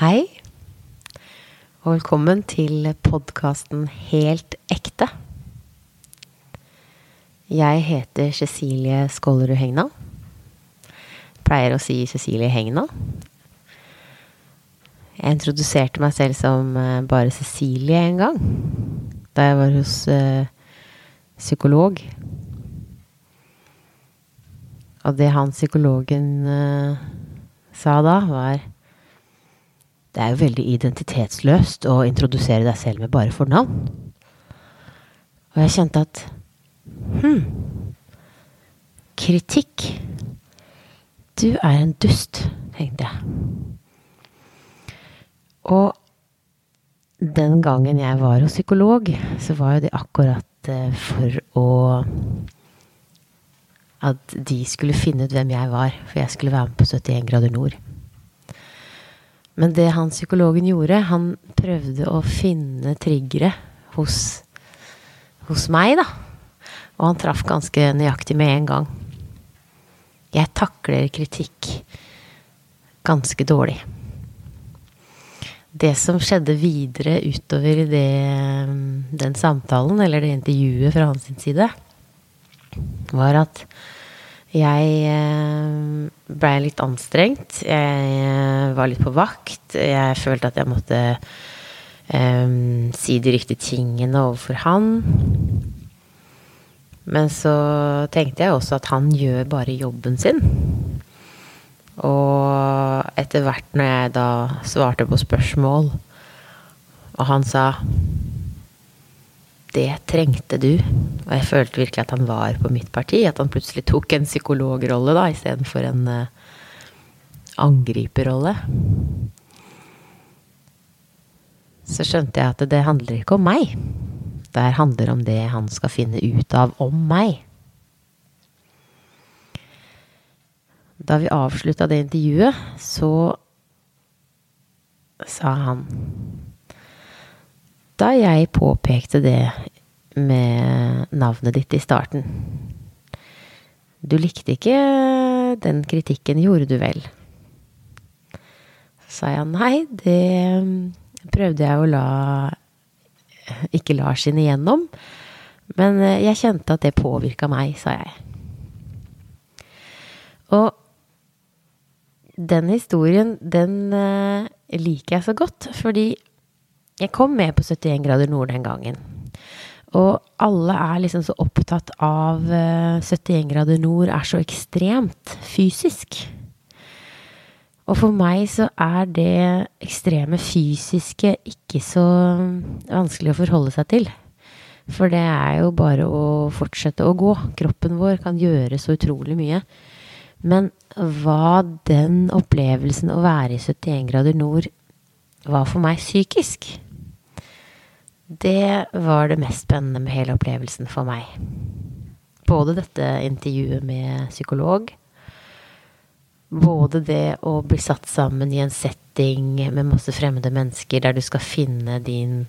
Hei, og velkommen til podkasten Helt ekte. Jeg heter Cecilie Skålerud Hegna. Pleier å si Cecilie Hegna. Jeg introduserte meg selv som eh, bare Cecilie en gang. Da jeg var hos uh, psykolog. Og det han psykologen uh, sa da, var det er jo veldig identitetsløst å introdusere deg selv med bare fornavn. Og jeg kjente at Hm. Kritikk. Du er en dust, tenkte jeg. Og den gangen jeg var hos psykolog, så var jo det akkurat eh, for å At de skulle finne ut hvem jeg var. For jeg skulle være med på 71 grader nord. Men det han psykologen gjorde, han prøvde å finne triggere hos, hos meg, da. Og han traff ganske nøyaktig med en gang. Jeg takler kritikk ganske dårlig. Det som skjedde videre utover det, den samtalen, eller det intervjuet fra hans side, var at jeg eh, blei litt anstrengt. Jeg eh, var litt på vakt. Jeg følte at jeg måtte um, si de riktige tingene overfor han. Men så tenkte jeg også at han gjør bare jobben sin. Og etter hvert når jeg da svarte på spørsmål, og han sa det trengte du. Og jeg følte virkelig at han var på mitt parti. At han plutselig tok en psykologrolle da, istedenfor en uh, angriperrolle. Så skjønte jeg at det handler ikke om meg. Det handler om det han skal finne ut av om meg. Da vi avslutta det intervjuet, så sa han da jeg påpekte det med navnet ditt i starten. Du likte ikke den kritikken, gjorde du vel? Så sa jeg nei, det prøvde jeg å la ikke la skinne igjennom. Men jeg kjente at det påvirka meg, sa jeg. Og den historien, den liker jeg så godt, fordi jeg kom med på 71 grader nord den gangen. Og alle er liksom så opptatt av 71 eh, grader nord er så ekstremt fysisk. Og for meg så er det ekstreme fysiske ikke så vanskelig å forholde seg til. For det er jo bare å fortsette å gå. Kroppen vår kan gjøre så utrolig mye. Men hva den opplevelsen å være i 71 grader nord var for meg psykisk, det var det mest spennende med hele opplevelsen for meg. Både dette intervjuet med psykolog. Både det å bli satt sammen i en setting med masse fremmede mennesker der du skal finne din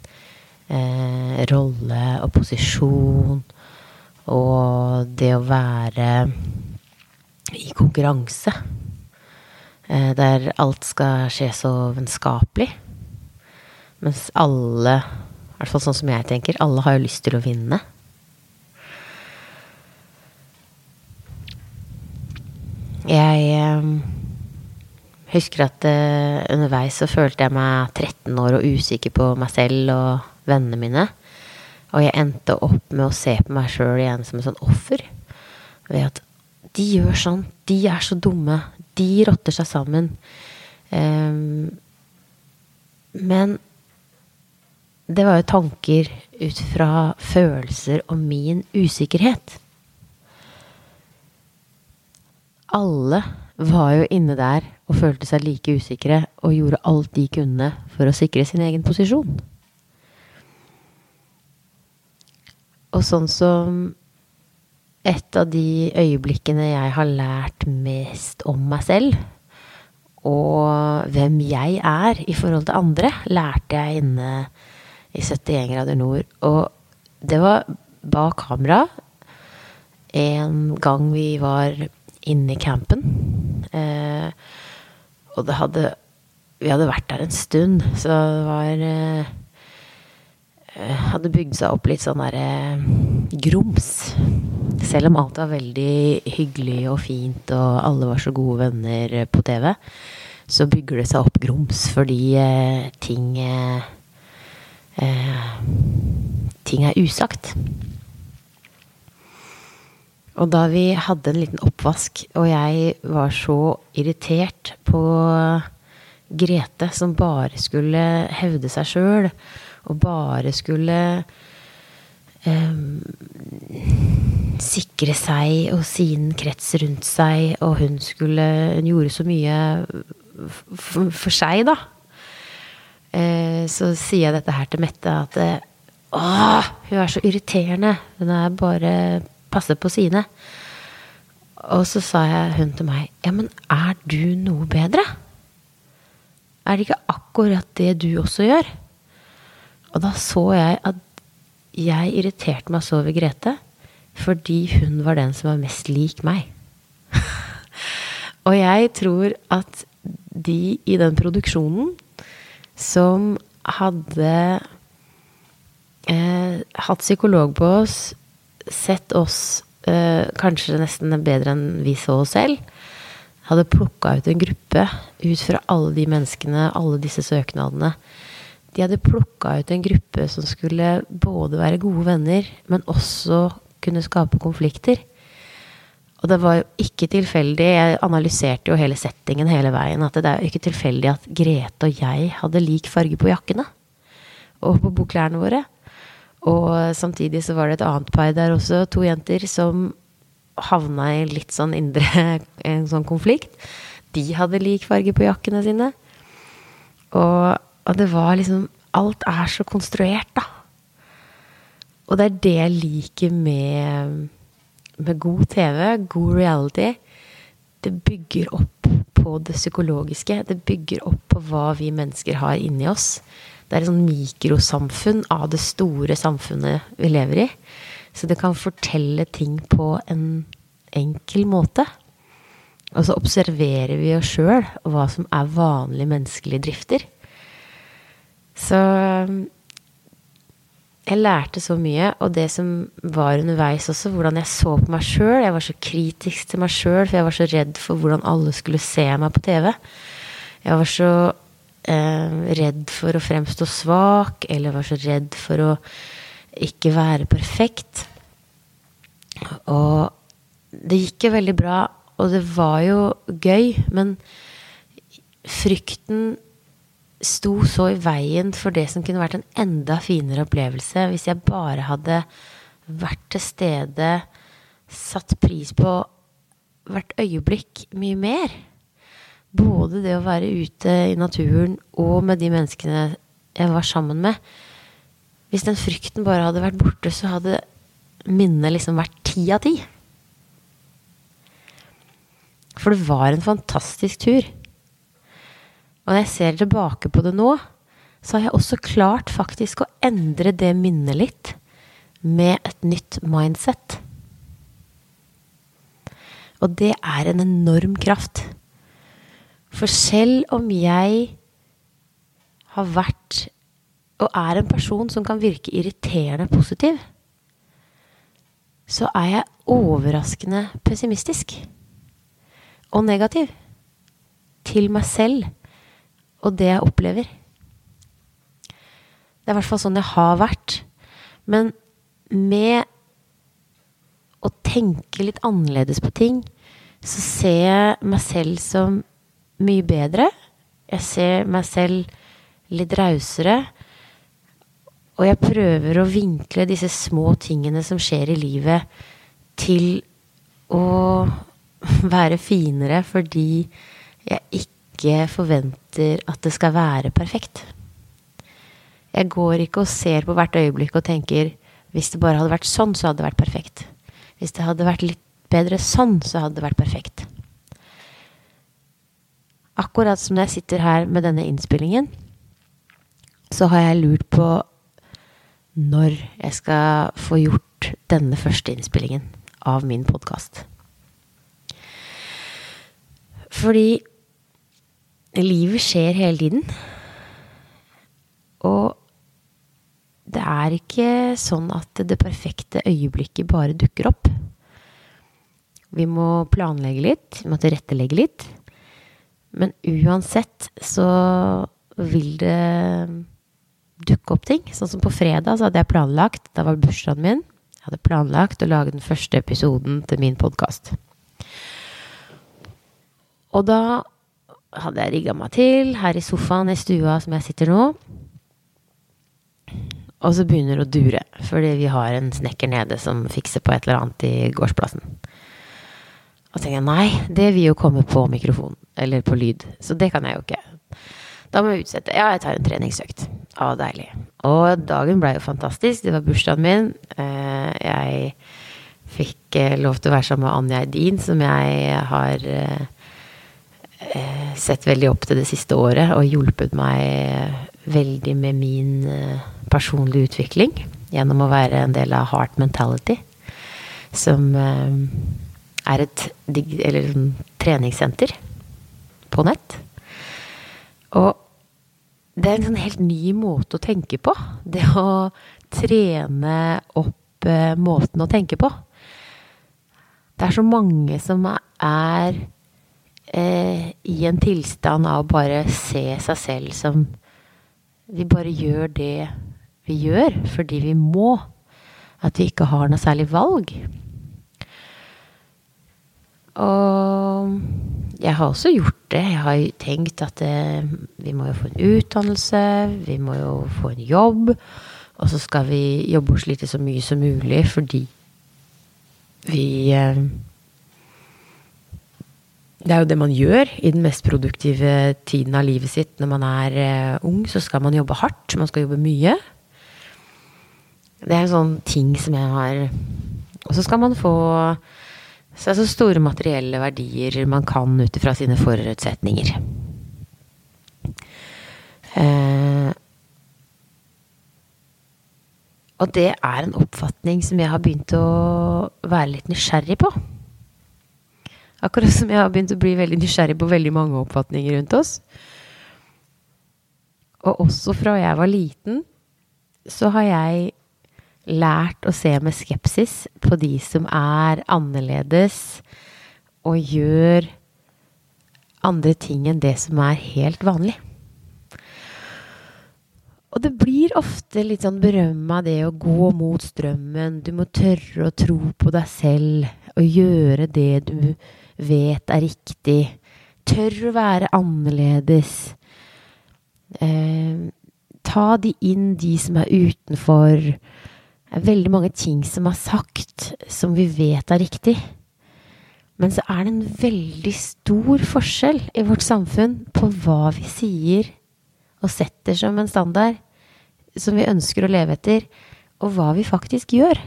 eh, rolle og posisjon. Og det å være i konkurranse. Eh, der alt skal skje så vennskapelig. Mens alle i hvert fall sånn som jeg tenker. Alle har jo lyst til å vinne. Jeg eh, husker at eh, underveis så følte jeg meg 13 år og usikker på meg selv og vennene mine. Og jeg endte opp med å se på meg sjøl igjen som et sånn offer. Ved at de gjør sånn. De er så dumme. De rotter seg sammen. Eh, men det var jo tanker ut fra følelser og min usikkerhet. Alle var jo inne der og følte seg like usikre og gjorde alt de kunne for å sikre sin egen posisjon. Og sånn som et av de øyeblikkene jeg har lært mest om meg selv, og hvem jeg er i forhold til andre, lærte jeg inne i 71 grader nord. Og det var bak kamera en gang vi var inne i campen. Eh, og det hadde Vi hadde vært der en stund, så det var eh, Hadde bygd seg opp litt sånn derre eh, grums. Selv om alt var veldig hyggelig og fint, og alle var så gode venner på TV, så bygger det seg opp grums fordi eh, ting eh, eh, Ting er usagt. Og da vi hadde en liten oppvask, og jeg var så irritert på Grete, som bare skulle hevde seg sjøl, og bare skulle eh, sikre seg og sin krets rundt seg, og hun skulle Hun gjorde så mye for, seg, da. Uh, så sier jeg dette her til Mette, at Åh, hun er så irriterende. Hun er bare passer på sine. Og så sa jeg hun til meg, ja, men er du noe bedre? Er det ikke akkurat det du også gjør? Og da så jeg at jeg irriterte meg så over Grete fordi hun var den som var mest lik meg. og jeg tror at de i den produksjonen som hadde eh, hatt psykolog på oss, sett oss eh, kanskje nesten bedre enn vi så oss selv, hadde plukka ut en gruppe ut fra alle de menneskene, alle disse søknadene. De hadde plukka ut en gruppe som skulle både være gode venner, men også kunne skape konflikter. Og det var jo ikke tilfeldig, jeg analyserte jo hele settingen hele veien, at det er jo ikke tilfeldig at Grete og jeg hadde lik farge på jakkene. Og på bokklærne våre. Og samtidig så var det et annet par der også, to jenter, som havna i litt sånn indre en sånn konflikt. De hadde lik farge på jakkene sine. Og, og, det var liksom Alt er så konstruert, da. Og det er det jeg liker med, med god TV, god reality. Det bygger opp på det psykologiske. Det bygger opp på hva vi mennesker har inni oss. Det er et sånn mikrosamfunn av det store samfunnet vi lever i. Så det kan fortelle ting på en enkel måte. Og så observerer vi oss sjøl hva som er vanlige menneskelige drifter. Så jeg lærte så mye, og det som var underveis også, hvordan jeg så på meg sjøl. Jeg var så kritisk til meg sjøl, for jeg var så redd for hvordan alle skulle se meg på TV. Jeg var så eh, redd for å fremstå svak, eller var så redd for å ikke være perfekt. Og det gikk jo veldig bra, og det var jo gøy, men frykten sto så i veien for det som kunne vært en enda finere opplevelse hvis jeg bare hadde vært til stede, satt pris på hvert øyeblikk mye mer både det å være ute i naturen og med de menneskene jeg var sammen med Hvis den frykten bare hadde vært borte, så hadde minnet liksom vært ti av ti. For det var en fantastisk tur. Og når jeg ser tilbake på det nå, så har jeg også klart faktisk å endre det minnet litt med et nytt mindset. Og det er en enorm kraft. For selv om jeg har vært og er en person som kan virke irriterende positiv, så er jeg overraskende pessimistisk og negativ til meg selv og det jeg opplever. Det er i hvert fall sånn jeg har vært. Men med å tenke litt annerledes på ting, så ser jeg meg selv som mye bedre. Jeg ser meg selv litt rausere. Og jeg prøver å vinkle disse små tingene som skjer i livet, til å være finere fordi jeg ikke forventer at det skal være perfekt. Jeg går ikke og ser på hvert øyeblikk og tenker hvis det bare hadde vært sånn, så hadde det vært perfekt. Hvis det hadde vært litt bedre sånn, så hadde det vært perfekt akkurat som når jeg sitter her med denne innspillingen, så har jeg lurt på når jeg skal få gjort denne første innspillingen av min podkast. Fordi livet skjer hele tiden. Og det er ikke sånn at det perfekte øyeblikket bare dukker opp. Vi må planlegge litt, vi må tilrettelegge litt. Men uansett så vil det dukke opp ting. Sånn som på fredag så hadde jeg planlagt, da var bursdagen min, jeg hadde planlagt å lage den første episoden til min podkast. Og da hadde jeg rigga meg til her i sofaen i stua som jeg sitter nå. Og så begynner det å dure, fordi vi har en snekker nede som fikser på et eller annet i gårdsplassen. Og så tenker jeg nei, det vil jo komme på mikrofon, eller på lyd. Så det kan jeg jo ikke. Da må jeg utsette. Ja, jeg tar en treningsøkt. Å, deilig. Og dagen ble jo fantastisk. Det var bursdagen min. Eh, jeg fikk eh, lov til å være sammen med Anja Edin, som jeg har eh, sett veldig opp til det siste året, og hjulpet meg veldig med min personlige utvikling gjennom å være en del av Heart Mentality, som er et eller, sånn, treningssenter på nett. Og det er en sånn helt ny måte å tenke på. Det å trene opp eh, måten å tenke på. Det er så mange som er eh, i en tilstand av bare se seg selv som Vi bare gjør det vi gjør fordi vi må. At vi ikke har noe særlig valg. Og jeg har også gjort det. Jeg har tenkt at eh, vi må jo få en utdannelse, vi må jo få en jobb. Og så skal vi jobbe og slite så mye som mulig fordi vi eh, Det er jo det man gjør i den mest produktive tiden av livet sitt. Når man er eh, ung, så skal man jobbe hardt. Man skal jobbe mye. Det er en sånn ting som jeg har Og så skal man få så så store materielle verdier man kan ut ifra sine forutsetninger. Eh, og det er en oppfatning som jeg har begynt å være litt nysgjerrig på. Akkurat som jeg har begynt å bli veldig nysgjerrig på veldig mange oppfatninger rundt oss. Og også fra jeg var liten, så har jeg lært å se med skepsis på de som er annerledes og gjør andre ting enn det som er helt vanlig. Og det blir ofte litt sånn berømma det å gå mot strømmen. Du må tørre å tro på deg selv og gjøre det du vet er riktig. Tør å være annerledes. Eh, ta de inn, de som er utenfor. Det er veldig mange ting som er sagt som vi vet er riktig. Men så er det en veldig stor forskjell i vårt samfunn på hva vi sier og setter som en standard som vi ønsker å leve etter, og hva vi faktisk gjør.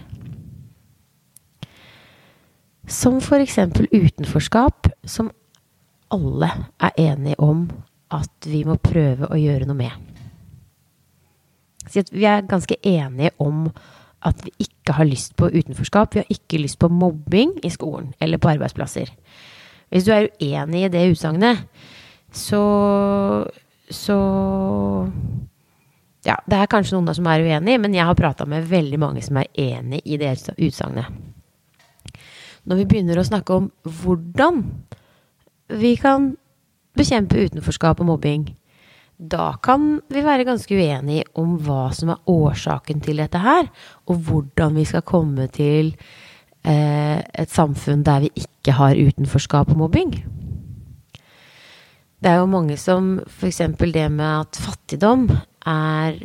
Som eksempel utenforskap, som alle er enige om at vi må prøve å gjøre noe med. Vi er ganske enige om at vi ikke har lyst på utenforskap. Vi har ikke lyst på mobbing i skolen eller på arbeidsplasser. Hvis du er uenig i det utsagnet, så Så Ja, det er kanskje noen som er uenig, men jeg har prata med veldig mange som er enig i det utsagnet. Når vi begynner å snakke om hvordan vi kan bekjempe utenforskap og mobbing, da kan vi være ganske uenige om hva som er årsaken til dette her, og hvordan vi skal komme til eh, et samfunn der vi ikke har utenforskap og mobbing. Det er jo mange som f.eks. det med at fattigdom er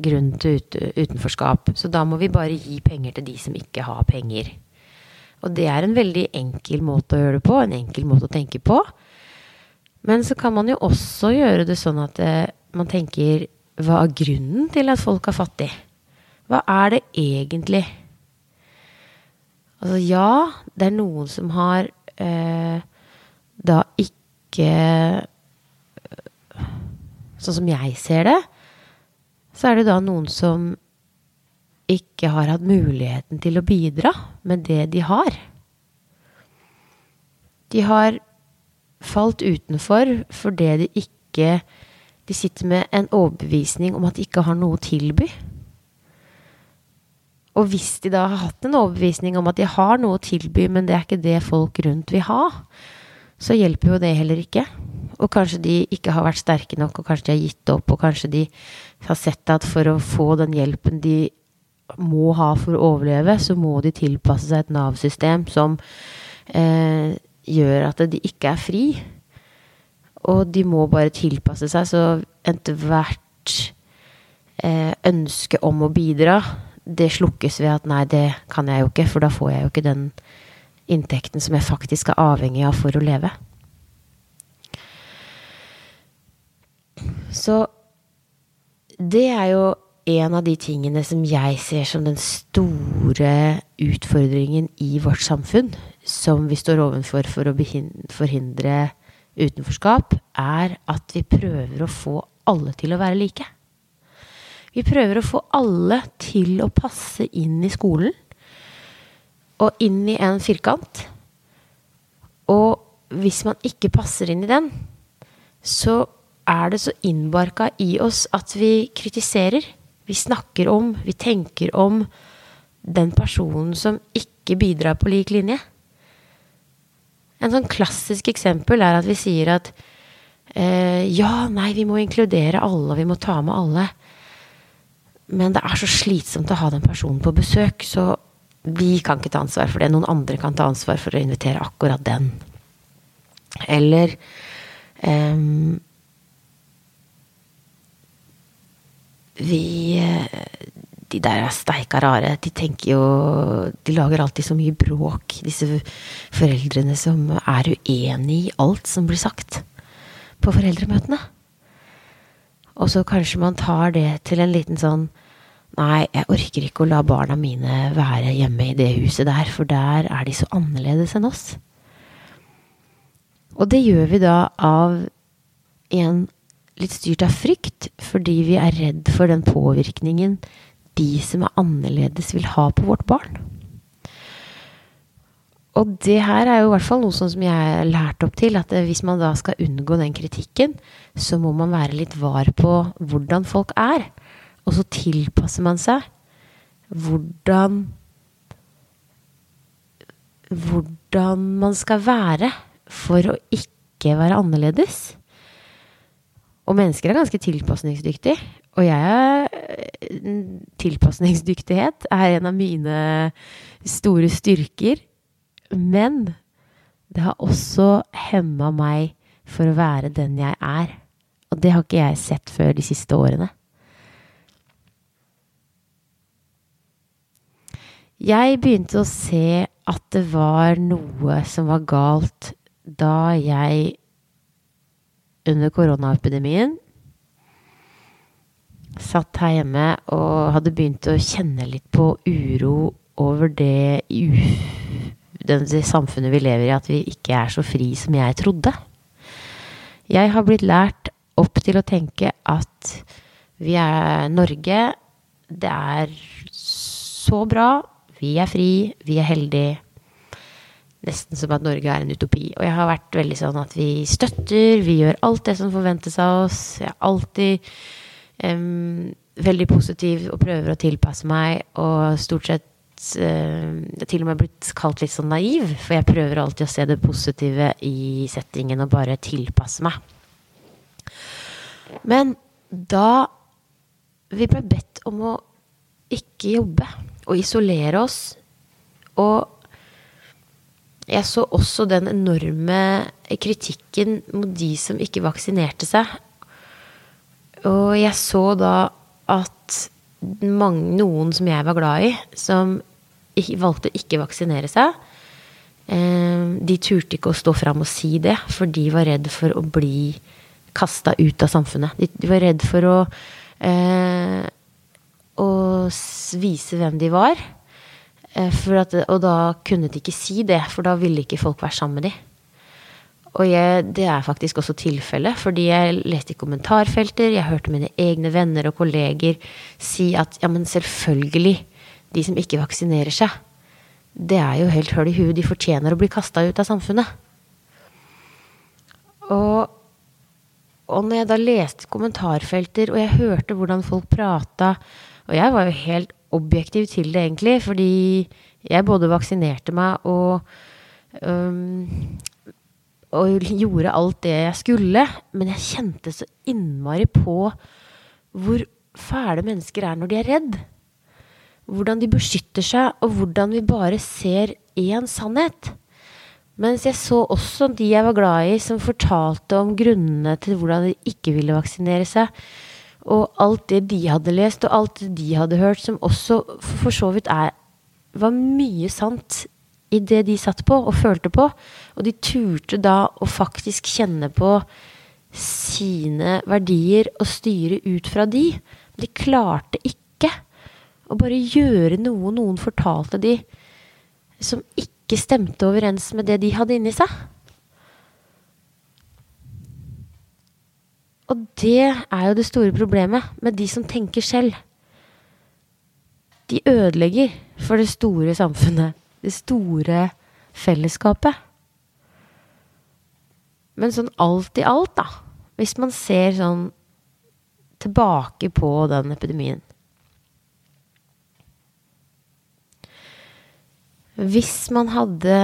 grunn til utenforskap. Så da må vi bare gi penger til de som ikke har penger. Og det er en veldig enkel måte å gjøre det på, en enkel måte å tenke på. Men så kan man jo også gjøre det sånn at eh, man tenker Hva er grunnen til at folk er fattige? Hva er det egentlig? Altså ja, det er noen som har eh, da ikke Sånn som jeg ser det, så er det da noen som ikke har hatt muligheten til å bidra med det de har. De har falt utenfor fordi de ikke De sitter med en overbevisning om at de ikke har noe å tilby. Og hvis de da har hatt en overbevisning om at de har noe å tilby, men det er ikke det folk rundt vil ha, så hjelper jo det heller ikke. Og kanskje de ikke har vært sterke nok, og kanskje de har gitt opp, og kanskje de har sett at for å få den hjelpen de må ha for å overleve, så må de tilpasse seg et Nav-system som eh, gjør at de ikke er fri. Og de må bare tilpasse seg, så ethvert eh, ønske om å bidra, det slukkes ved at nei, det kan jeg jo ikke, for da får jeg jo ikke den inntekten som jeg faktisk er avhengig av for å leve. Så det er jo en av de tingene som jeg ser som den store utfordringen i vårt samfunn, som vi står overfor for å forhindre utenforskap, er at vi prøver å få alle til å være like. Vi prøver å få alle til å passe inn i skolen og inn i en firkant. Og hvis man ikke passer inn i den, så er det så innbarka i oss at vi kritiserer vi snakker om, vi tenker om den personen som ikke bidrar på lik linje. En sånn klassisk eksempel er at vi sier at eh, ja, nei, vi må inkludere alle, vi må ta med alle. Men det er så slitsomt å ha den personen på besøk, så vi kan ikke ta ansvar for det. Noen andre kan ta ansvar for å invitere akkurat den. Eller eh, vi De der er steika rare. De tenker jo De lager alltid så mye bråk, disse foreldrene som er uenig i alt som blir sagt på foreldremøtene. Og så kanskje man tar det til en liten sånn Nei, jeg orker ikke å la barna mine være hjemme i det huset der, for der er de så annerledes enn oss. Og det gjør vi da av en litt styrt av frykt, fordi vi er redd for den påvirkningen de som er annerledes, vil ha på vårt barn. Og det her er jo i hvert fall noe som jeg har lært opp til, at hvis man da skal unngå den kritikken, så må man være litt var på hvordan folk er. Og så tilpasser man seg hvordan Hvordan man skal være for å ikke være annerledes. Og mennesker er ganske tilpasningsdyktige. Og jeg er Tilpasningsdyktighet er en av mine store styrker. Men det har også hemma meg for å være den jeg er. Og det har ikke jeg sett før de siste årene. Jeg begynte å se at det var noe som var galt da jeg under koronaepidemien. Satt her hjemme og hadde begynt å kjenne litt på uro over det, det samfunnet vi lever i, at vi ikke er så fri som jeg trodde. Jeg har blitt lært opp til å tenke at vi er Norge. Det er så bra. Vi er fri. Vi er heldige nesten som at Norge er en utopi. Og jeg har vært veldig sånn at vi støtter, vi gjør alt det som forventes av oss. Jeg er alltid um, veldig positiv og prøver å tilpasse meg, og stort sett uh, til og med blitt kalt litt sånn naiv, for jeg prøver alltid å se det positive i settingen og bare tilpasse meg. Men da vi ble bedt om å ikke jobbe og isolere oss og jeg så også den enorme kritikken mot de som ikke vaksinerte seg. Og jeg så da at mange, noen som jeg var glad i, som valgte å ikke vaksinere seg, eh, de turte ikke å stå fram og si det, for de var redd for å bli kasta ut av samfunnet. De var redd for å, eh, å vise hvem de var. Eh, at, og da kunne de ikke si det, for da ville ikke folk være sammen med de. Og jeg, det er faktisk også tilfellet, fordi jeg leste i kommentarfelter, jeg hørte mine egne venner og kolleger si at ja, men selvfølgelig, de som ikke vaksinerer seg, det er jo helt høl i huet, de fortjener å bli kasta ut av samfunnet. Og, og når jeg da leste kommentarfelter, og jeg hørte hvordan folk prata Og jeg var jo helt objektiv til det, egentlig, fordi jeg både vaksinerte meg og um, og gjorde alt det jeg skulle. Men jeg kjente så innmari på hvor fæle mennesker er når de er redd. Hvordan de beskytter seg, og hvordan vi bare ser én sannhet. Mens jeg så også de jeg var glad i, som fortalte om grunnene til hvordan de ikke ville vaksinere seg. Og alt det de hadde lest, og alt det de hadde hørt, som også for så vidt er, var mye sant i det de satt på og følte på. Og de turte da å faktisk kjenne på sine verdier og styre ut fra de. De klarte ikke å bare gjøre noe noen fortalte de som ikke stemte overens med det de hadde inni seg. Og det er jo det store problemet med de som tenker selv. De ødelegger for det store samfunnet, det store fellesskapet. Men sånn alt i alt, da, hvis man ser sånn tilbake på den epidemien Hvis man hadde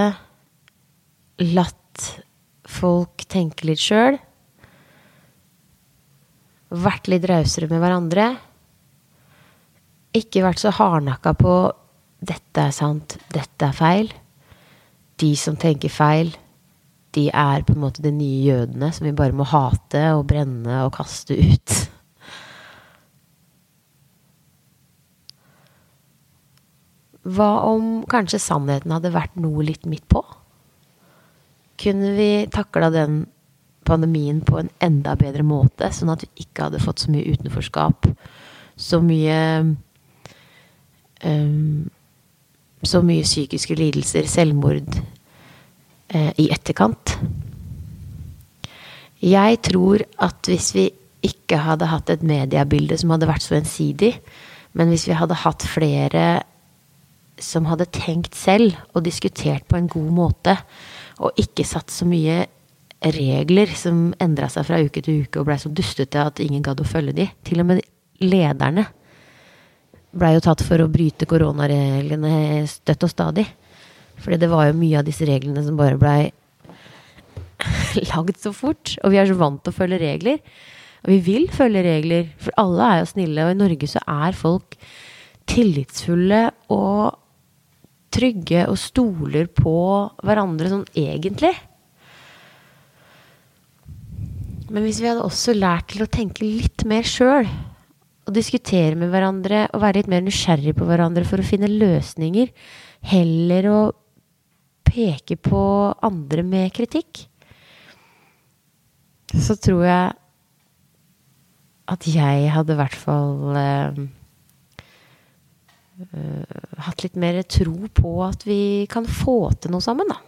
latt folk tenke litt sjøl, vært litt rausere med hverandre, ikke vært så hardnakka på 'dette er sant, dette er feil', de som tenker feil, de er på en måte de nye jødene som vi bare må hate og brenne og kaste ut. Hva om kanskje sannheten hadde vært noe litt midt på? Kunne vi takla den pandemien på en enda bedre måte, sånn at vi ikke hadde fått så mye utenforskap, så mye um, Så mye psykiske lidelser, selvmord, uh, i etterkant? Jeg tror at hvis vi ikke hadde hatt et mediebilde som hadde vært så ensidig, men hvis vi hadde hatt flere som hadde tenkt selv og diskutert på en god måte, og ikke satt så mye regler som endra seg fra uke til uke og blei så dustete at ingen gadd å følge de. Til og med lederne blei jo tatt for å bryte koronareglene støtt og stadig. Fordi det var jo mye av disse reglene som bare blei lagd så fort. Og vi er så vant til å følge regler. Og vi vil følge regler, for alle er jo snille. Og i Norge så er folk tillitsfulle og trygge og stoler på hverandre sånn egentlig. Men hvis vi hadde også lært til å tenke litt mer sjøl, og diskutere med hverandre og være litt mer nysgjerrig på hverandre for å finne løsninger, heller å peke på andre med kritikk, så tror jeg at jeg hadde i hvert fall eh, uh, hatt litt mer tro på at vi kan få til noe sammen, da.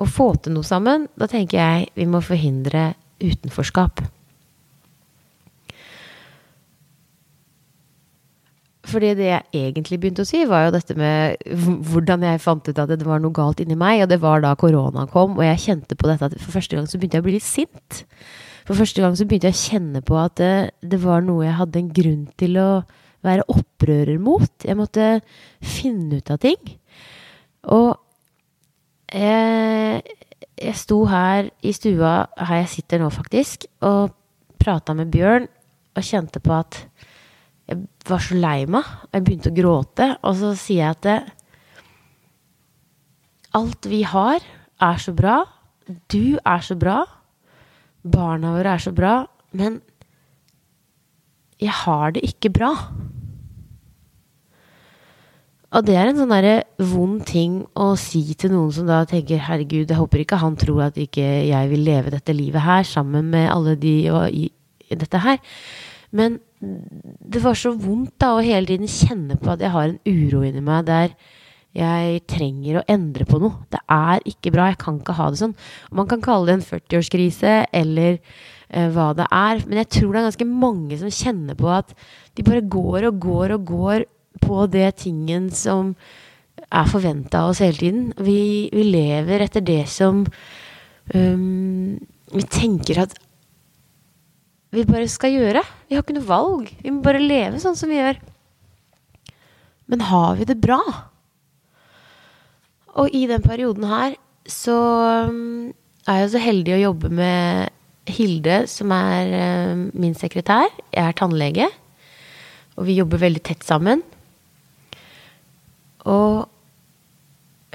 Å få til noe sammen, da tenker jeg vi må forhindre utenforskap. Fordi det jeg egentlig begynte å si, var jo dette med hvordan jeg fant ut at det var noe galt inni meg. Og det var da koronaen kom, og jeg kjente på dette at for første gang så begynte jeg å bli litt sint. For første gang så begynte jeg å kjenne på at det, det var noe jeg hadde en grunn til å være opprører mot. Jeg måtte finne ut av ting. Og jeg, jeg sto her i stua, her jeg sitter nå faktisk, og prata med Bjørn og kjente på at jeg var så lei meg. Jeg begynte å gråte. Og så sier jeg at det, alt vi har, er så bra. Du er så bra. Barna våre er så bra. Men jeg har det ikke bra. Og det er en sånn derre vond ting å si til noen som da tenker 'herregud, jeg håper ikke han tror at ikke jeg vil leve dette livet her sammen med alle de og i, dette her'. Men det var så vondt da å hele tiden kjenne på at jeg har en uro inni meg der jeg trenger å endre på noe. Det er ikke bra. Jeg kan ikke ha det sånn. Man kan kalle det en 40-årskrise eller eh, hva det er. Men jeg tror det er ganske mange som kjenner på at de bare går og går og går på det tingen som er forventa av oss hele tiden. Vi, vi, lever etter det som um, vi tenker at vi bare skal gjøre. Vi har ikke noe valg. Vi må bare leve sånn som vi gjør. Men har vi det bra? Og i den perioden her så um, er jeg så heldig å jobbe med Hilde, som er um, min sekretær. Jeg er tannlege. Og vi jobber veldig tett sammen. Og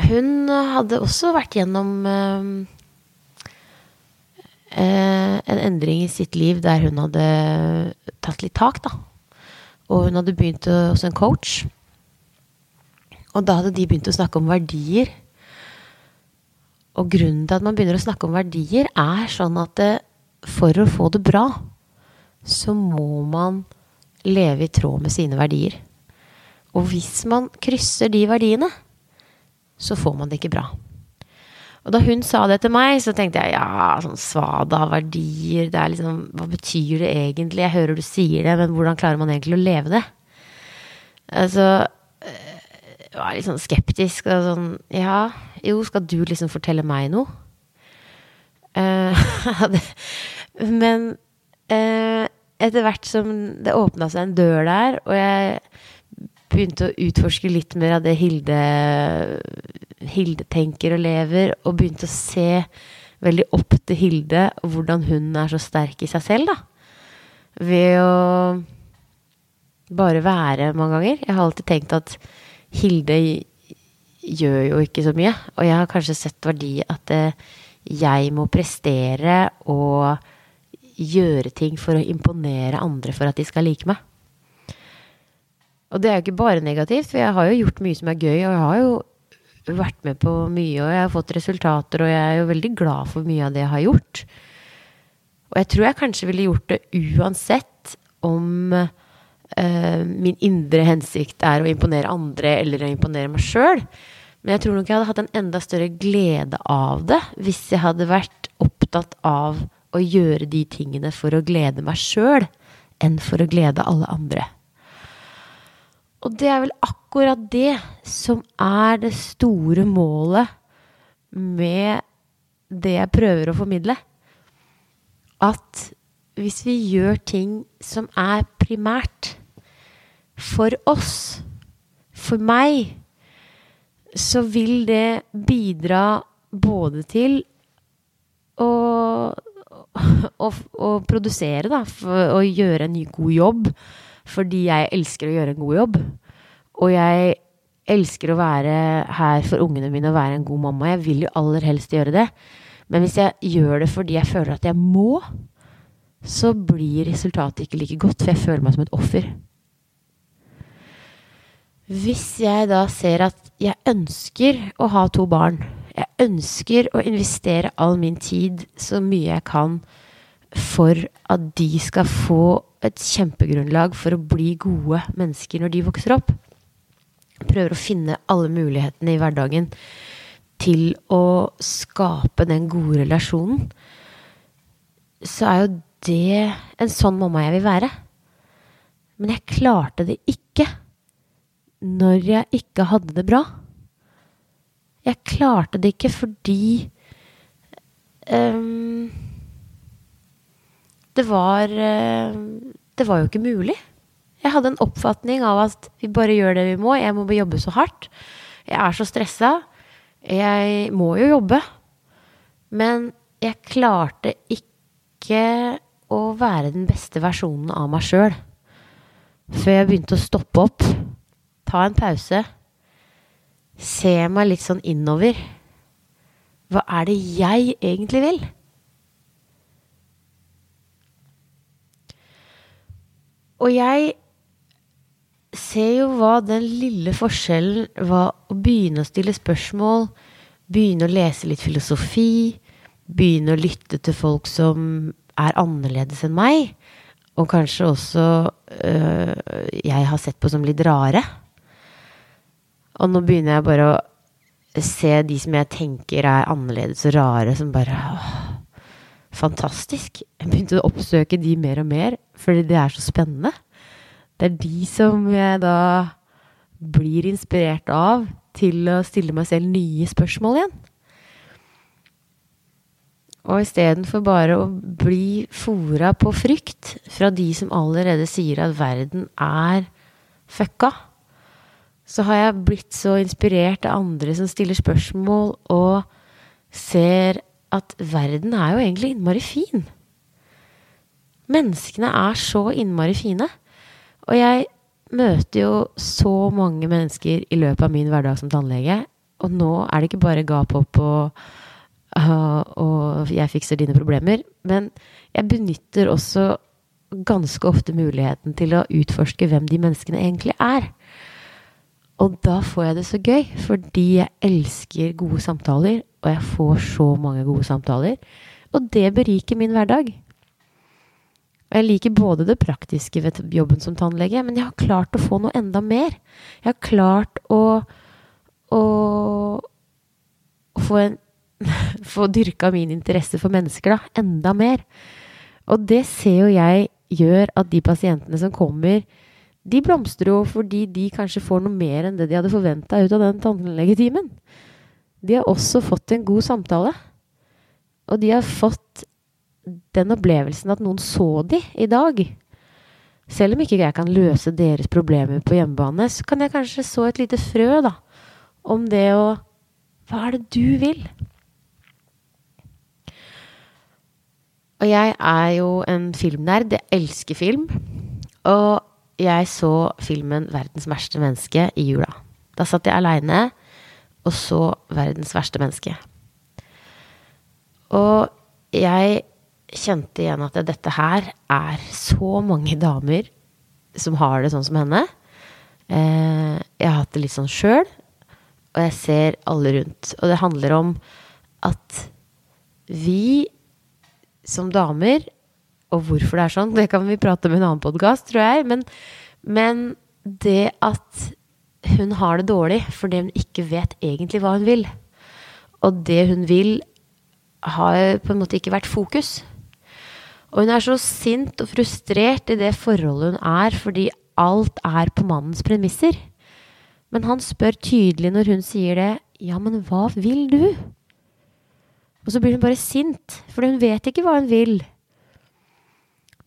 hun hadde også vært gjennom um, eh, en endring i sitt liv der hun hadde tatt litt tak, da. Og hun hadde begynt hos en coach. Og da hadde de begynt å snakke om verdier. Og grunnen til at man begynner å snakke om verdier, er sånn at det, for å få det bra, så må man leve i tråd med sine verdier. Og hvis man krysser de verdiene, så får man det ikke bra. Og da hun sa det til meg, så tenkte jeg ja, sånn svada verdier, det er liksom Hva betyr det egentlig? Jeg hører du sier det, men hvordan klarer man egentlig å leve det? Altså Jeg var litt sånn skeptisk og sånn Ja, jo, skal du liksom fortelle meg noe? Uh, men uh, etter hvert som det åpna seg en dør der, og jeg begynte å utforske litt mer av det Hilde, Hilde tenker og lever, og begynte å se veldig opp til Hilde og hvordan hun er så sterk i seg selv, da. Ved å bare være mange ganger. Jeg har alltid tenkt at Hilde gjør jo ikke så mye. Og jeg har kanskje sett verdi at eh, jeg må prestere og gjøre ting for å imponere andre for at de skal like meg. Og det er jo ikke bare negativt, for jeg har jo gjort mye som er gøy, og jeg har jo vært med på mye, og jeg har fått resultater, og jeg er jo veldig glad for mye av det jeg har gjort. Og jeg tror jeg kanskje ville gjort det uansett om uh, min indre hensikt er å imponere andre eller å imponere meg sjøl. Men jeg tror nok jeg hadde hatt en enda større glede av det hvis jeg hadde vært opptatt av å gjøre de tingene for å glede meg sjøl, enn for å glede alle andre. Og det er vel akkurat det som er det store målet med det jeg prøver å formidle. At hvis vi gjør ting som er primært for oss, for meg, så vil det bidra både til å, å, å produsere, da, å gjøre en god jobb fordi jeg elsker å gjøre en god jobb. Og jeg elsker å være her for ungene mine og være en god mamma. Jeg vil jo aller helst gjøre det. Men hvis jeg gjør det fordi jeg føler at jeg må, så blir resultatet ikke like godt, for jeg føler meg som et offer. Hvis jeg da ser at jeg ønsker å ha to barn, jeg ønsker å investere all min tid så mye jeg kan for at de skal få et kjempegrunnlag for å bli gode mennesker når de vokser opp. Prøver å finne alle mulighetene i hverdagen til å skape den gode relasjonen. Så er jo det en sånn mamma jeg vil være. Men jeg klarte det ikke når jeg ikke hadde det bra. Jeg klarte det ikke fordi um, det var uh, det var jo ikke mulig. Jeg hadde en oppfatning av at vi bare gjør det vi må. Jeg må jobbe så hardt. Jeg er så stressa. Jeg må jo jobbe. Men jeg klarte ikke å være den beste versjonen av meg sjøl. Før jeg begynte å stoppe opp, ta en pause, se meg litt sånn innover. Hva er det jeg egentlig vil? Og jeg ser jo hva den lille forskjellen var å begynne å stille spørsmål, begynne å lese litt filosofi, begynne å lytte til folk som er annerledes enn meg, og kanskje også øh, jeg har sett på som litt rare. Og nå begynner jeg bare å se de som jeg tenker er annerledes og rare, som bare åh, fantastisk. Jeg begynte å oppsøke de mer og mer, fordi det er så spennende. Det er de som jeg da blir inspirert av til å stille meg selv nye spørsmål igjen. Og istedenfor bare å bli fora på frykt fra de som allerede sier at verden er fucka, så har jeg blitt så inspirert av andre som stiller spørsmål og ser at verden er jo egentlig innmari fin. Menneskene er så innmari fine. Og jeg møter jo så mange mennesker i løpet av min hverdag som tannlege. Og nå er det ikke bare gap opp og, uh, og jeg fikser dine problemer. Men jeg benytter også ganske ofte muligheten til å utforske hvem de menneskene egentlig er. Og da får jeg det så gøy, fordi jeg elsker gode samtaler, og jeg får så mange gode samtaler. Og det beriker min hverdag. Og jeg liker både det praktiske ved jobben som tannlege, men jeg har klart å få noe enda mer. Jeg har klart å, å, få, en, få dyrka min interesse for mennesker, da. Enda mer. Og det ser jo jeg gjør at de pasientene som kommer, de blomstrer jo fordi de kanskje får noe mer enn det de hadde forventa ut av den tannlegetimen. De har også fått en god samtale. Og de har fått den opplevelsen at noen så de i dag. Selv om ikke jeg kan løse deres problemer på hjemmebane, så kan jeg kanskje så et lite frø, da, om det å Hva er det du vil? Og jeg er jo en filmnerd. Jeg elsker film. Og jeg så filmen 'Verdens verste menneske' i jula. Da satt jeg aleine og så 'Verdens verste menneske'. Og jeg kjente igjen at dette her er så mange damer som har det sånn som henne. Eh, jeg har hatt det litt sånn sjøl, og jeg ser alle rundt. Og det handler om at vi som damer Og hvorfor det er sånn, det kan vi prate om i en annen podkast, tror jeg. Men, men det at hun har det dårlig fordi hun ikke vet egentlig hva hun vil. Og det hun vil, har på en måte ikke vært fokus. Og hun er så sint og frustrert i det forholdet hun er, fordi alt er på mannens premisser. Men han spør tydelig når hun sier det, ja, men hva vil du? Og så blir hun bare sint, for hun vet ikke hva hun vil.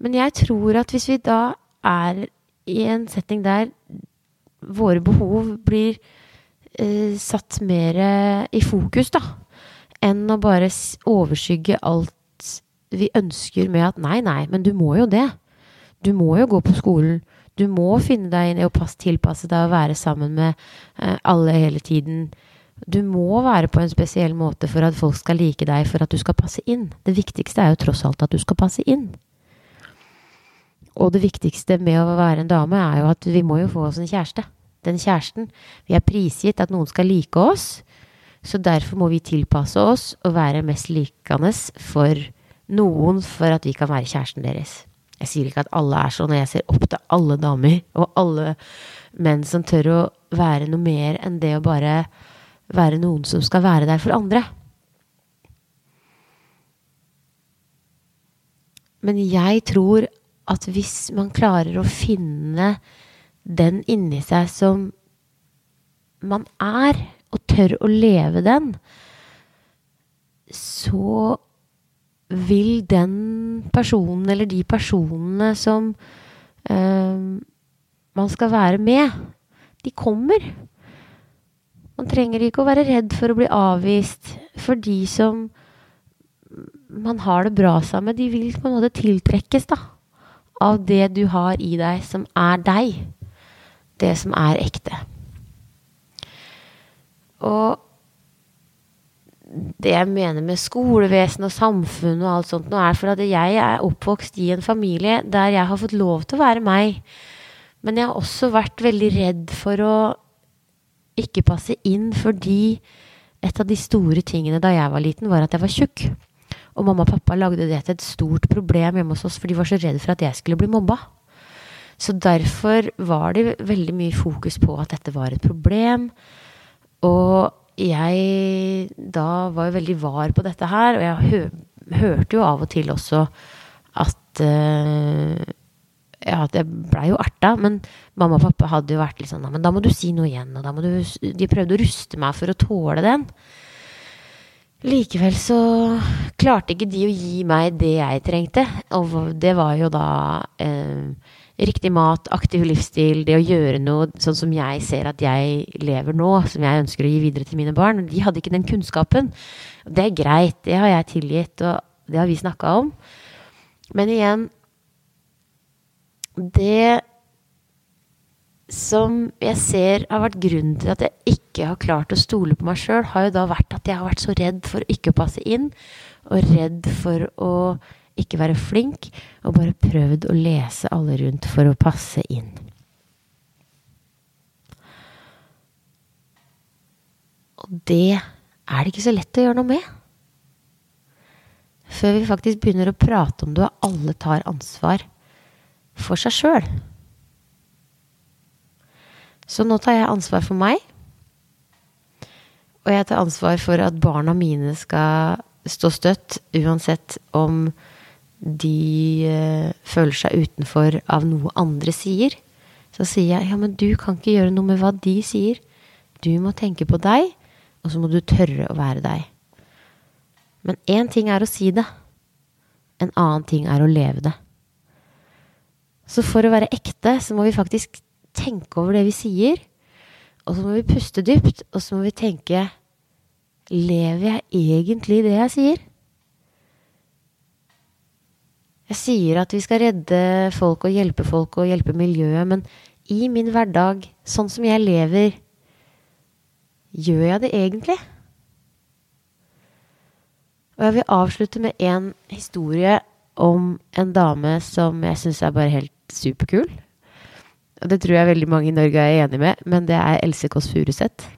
Men jeg tror at hvis vi da er i en setting der våre behov blir eh, satt mer i fokus, da, enn å bare overskygge alt vi ønsker med at nei, nei, men du må jo det. Du må jo gå på skolen. Du må finne deg inn i å tilpasse deg og være sammen med eh, alle hele tiden. Du må være på en spesiell måte for at folk skal like deg, for at du skal passe inn. Det viktigste er jo tross alt at du skal passe inn. Og det viktigste med å være en dame er jo at vi må jo få oss en kjæreste. Den kjæresten Vi er prisgitt at noen skal like oss, så derfor må vi tilpasse oss og være mest likende for noen for at vi kan være kjæresten deres. Jeg sier ikke at alle er sånn, og jeg ser opp til alle damer og alle menn som tør å være noe mer enn det å bare være noen som skal være der for andre. Men jeg tror at hvis man klarer å finne den inni seg som man er, og tør å leve den, så vil den personen eller de personene som uh, man skal være med, de kommer. Man trenger ikke å være redd for å bli avvist. For de som man har det bra sammen, de vil på en måte tiltrekkes da, av det du har i deg, som er deg. Det som er ekte. Og det jeg mener med skolevesen og samfunn og alt sånt, nå er for at jeg er oppvokst i en familie der jeg har fått lov til å være meg. Men jeg har også vært veldig redd for å ikke passe inn, fordi et av de store tingene da jeg var liten, var at jeg var tjukk. Og mamma og pappa lagde det til et stort problem hjemme hos oss, for de var så redd for at jeg skulle bli mobba. Så derfor var det veldig mye fokus på at dette var et problem. Og jeg da var jo veldig var på dette her, og jeg hø hørte jo av og til også at uh, ja, jeg blei jo erta, men mamma og pappa hadde jo vært litt sånn Men da må du si noe igjen, og da må du De prøvde å ruste meg for å tåle den. Likevel så klarte ikke de å gi meg det jeg trengte. Og det var jo da eh, riktig mat, aktiv livsstil, det å gjøre noe sånn som jeg ser at jeg lever nå, som jeg ønsker å gi videre til mine barn. De hadde ikke den kunnskapen. Det er greit, det har jeg tilgitt, og det har vi snakka om. Men igjen Det som jeg ser har vært grunnen til at jeg ikke har klart å stole på meg sjøl, har jo da vært at jeg har vært så redd for å ikke passe inn, og redd for å ikke være flink, og bare prøvd å lese alle rundt for å passe inn. Og det er det ikke så lett å gjøre noe med. Før vi faktisk begynner å prate om det, og alle tar ansvar for seg sjøl. Så nå tar jeg ansvar for meg. Og jeg tar ansvar for at barna mine skal stå støtt, uansett om de uh, føler seg utenfor av noe andre sier. Så sier jeg ja, men du kan ikke gjøre noe med hva de sier. Du må tenke på deg, og så må du tørre å være deg. Men én ting er å si det. En annen ting er å leve det. Så for å være ekte, så må vi faktisk tenke over det vi sier. Og så må vi puste dypt, og så må vi tenke Lever jeg egentlig det jeg sier? Jeg sier at vi skal redde folk og hjelpe folk og hjelpe miljøet, men i min hverdag, sånn som jeg lever, gjør jeg det egentlig? Og jeg vil avslutte med en historie om en dame som jeg syns er bare helt superkul. Og det tror jeg veldig mange i Norge er enig med, men det er Else Kåss Furuseth.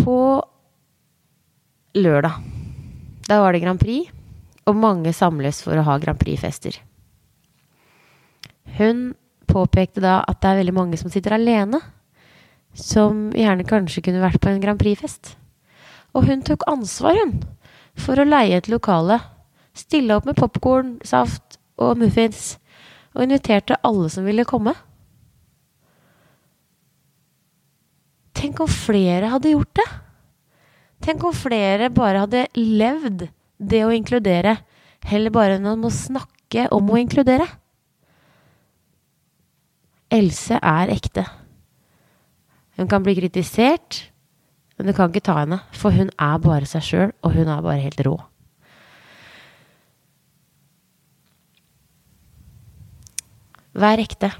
På lørdag, da var det Grand Prix, og mange samles for å ha Grand Prix-fester. Hun påpekte da at det er veldig mange som sitter alene, som gjerne kanskje kunne vært på en Grand Prix-fest. Og hun tok ansvar, hun, for å leie et lokale. Stille opp med popkorn, saft og muffins og inviterte alle som ville komme. Tenk om flere hadde gjort det? Tenk om flere bare hadde levd det å inkludere, heller bare enn å snakke om å inkludere? Else er ekte. Hun kan bli kritisert, men du kan ikke ta henne, for hun er bare seg sjøl, og hun er bare helt rå. Vær ekte.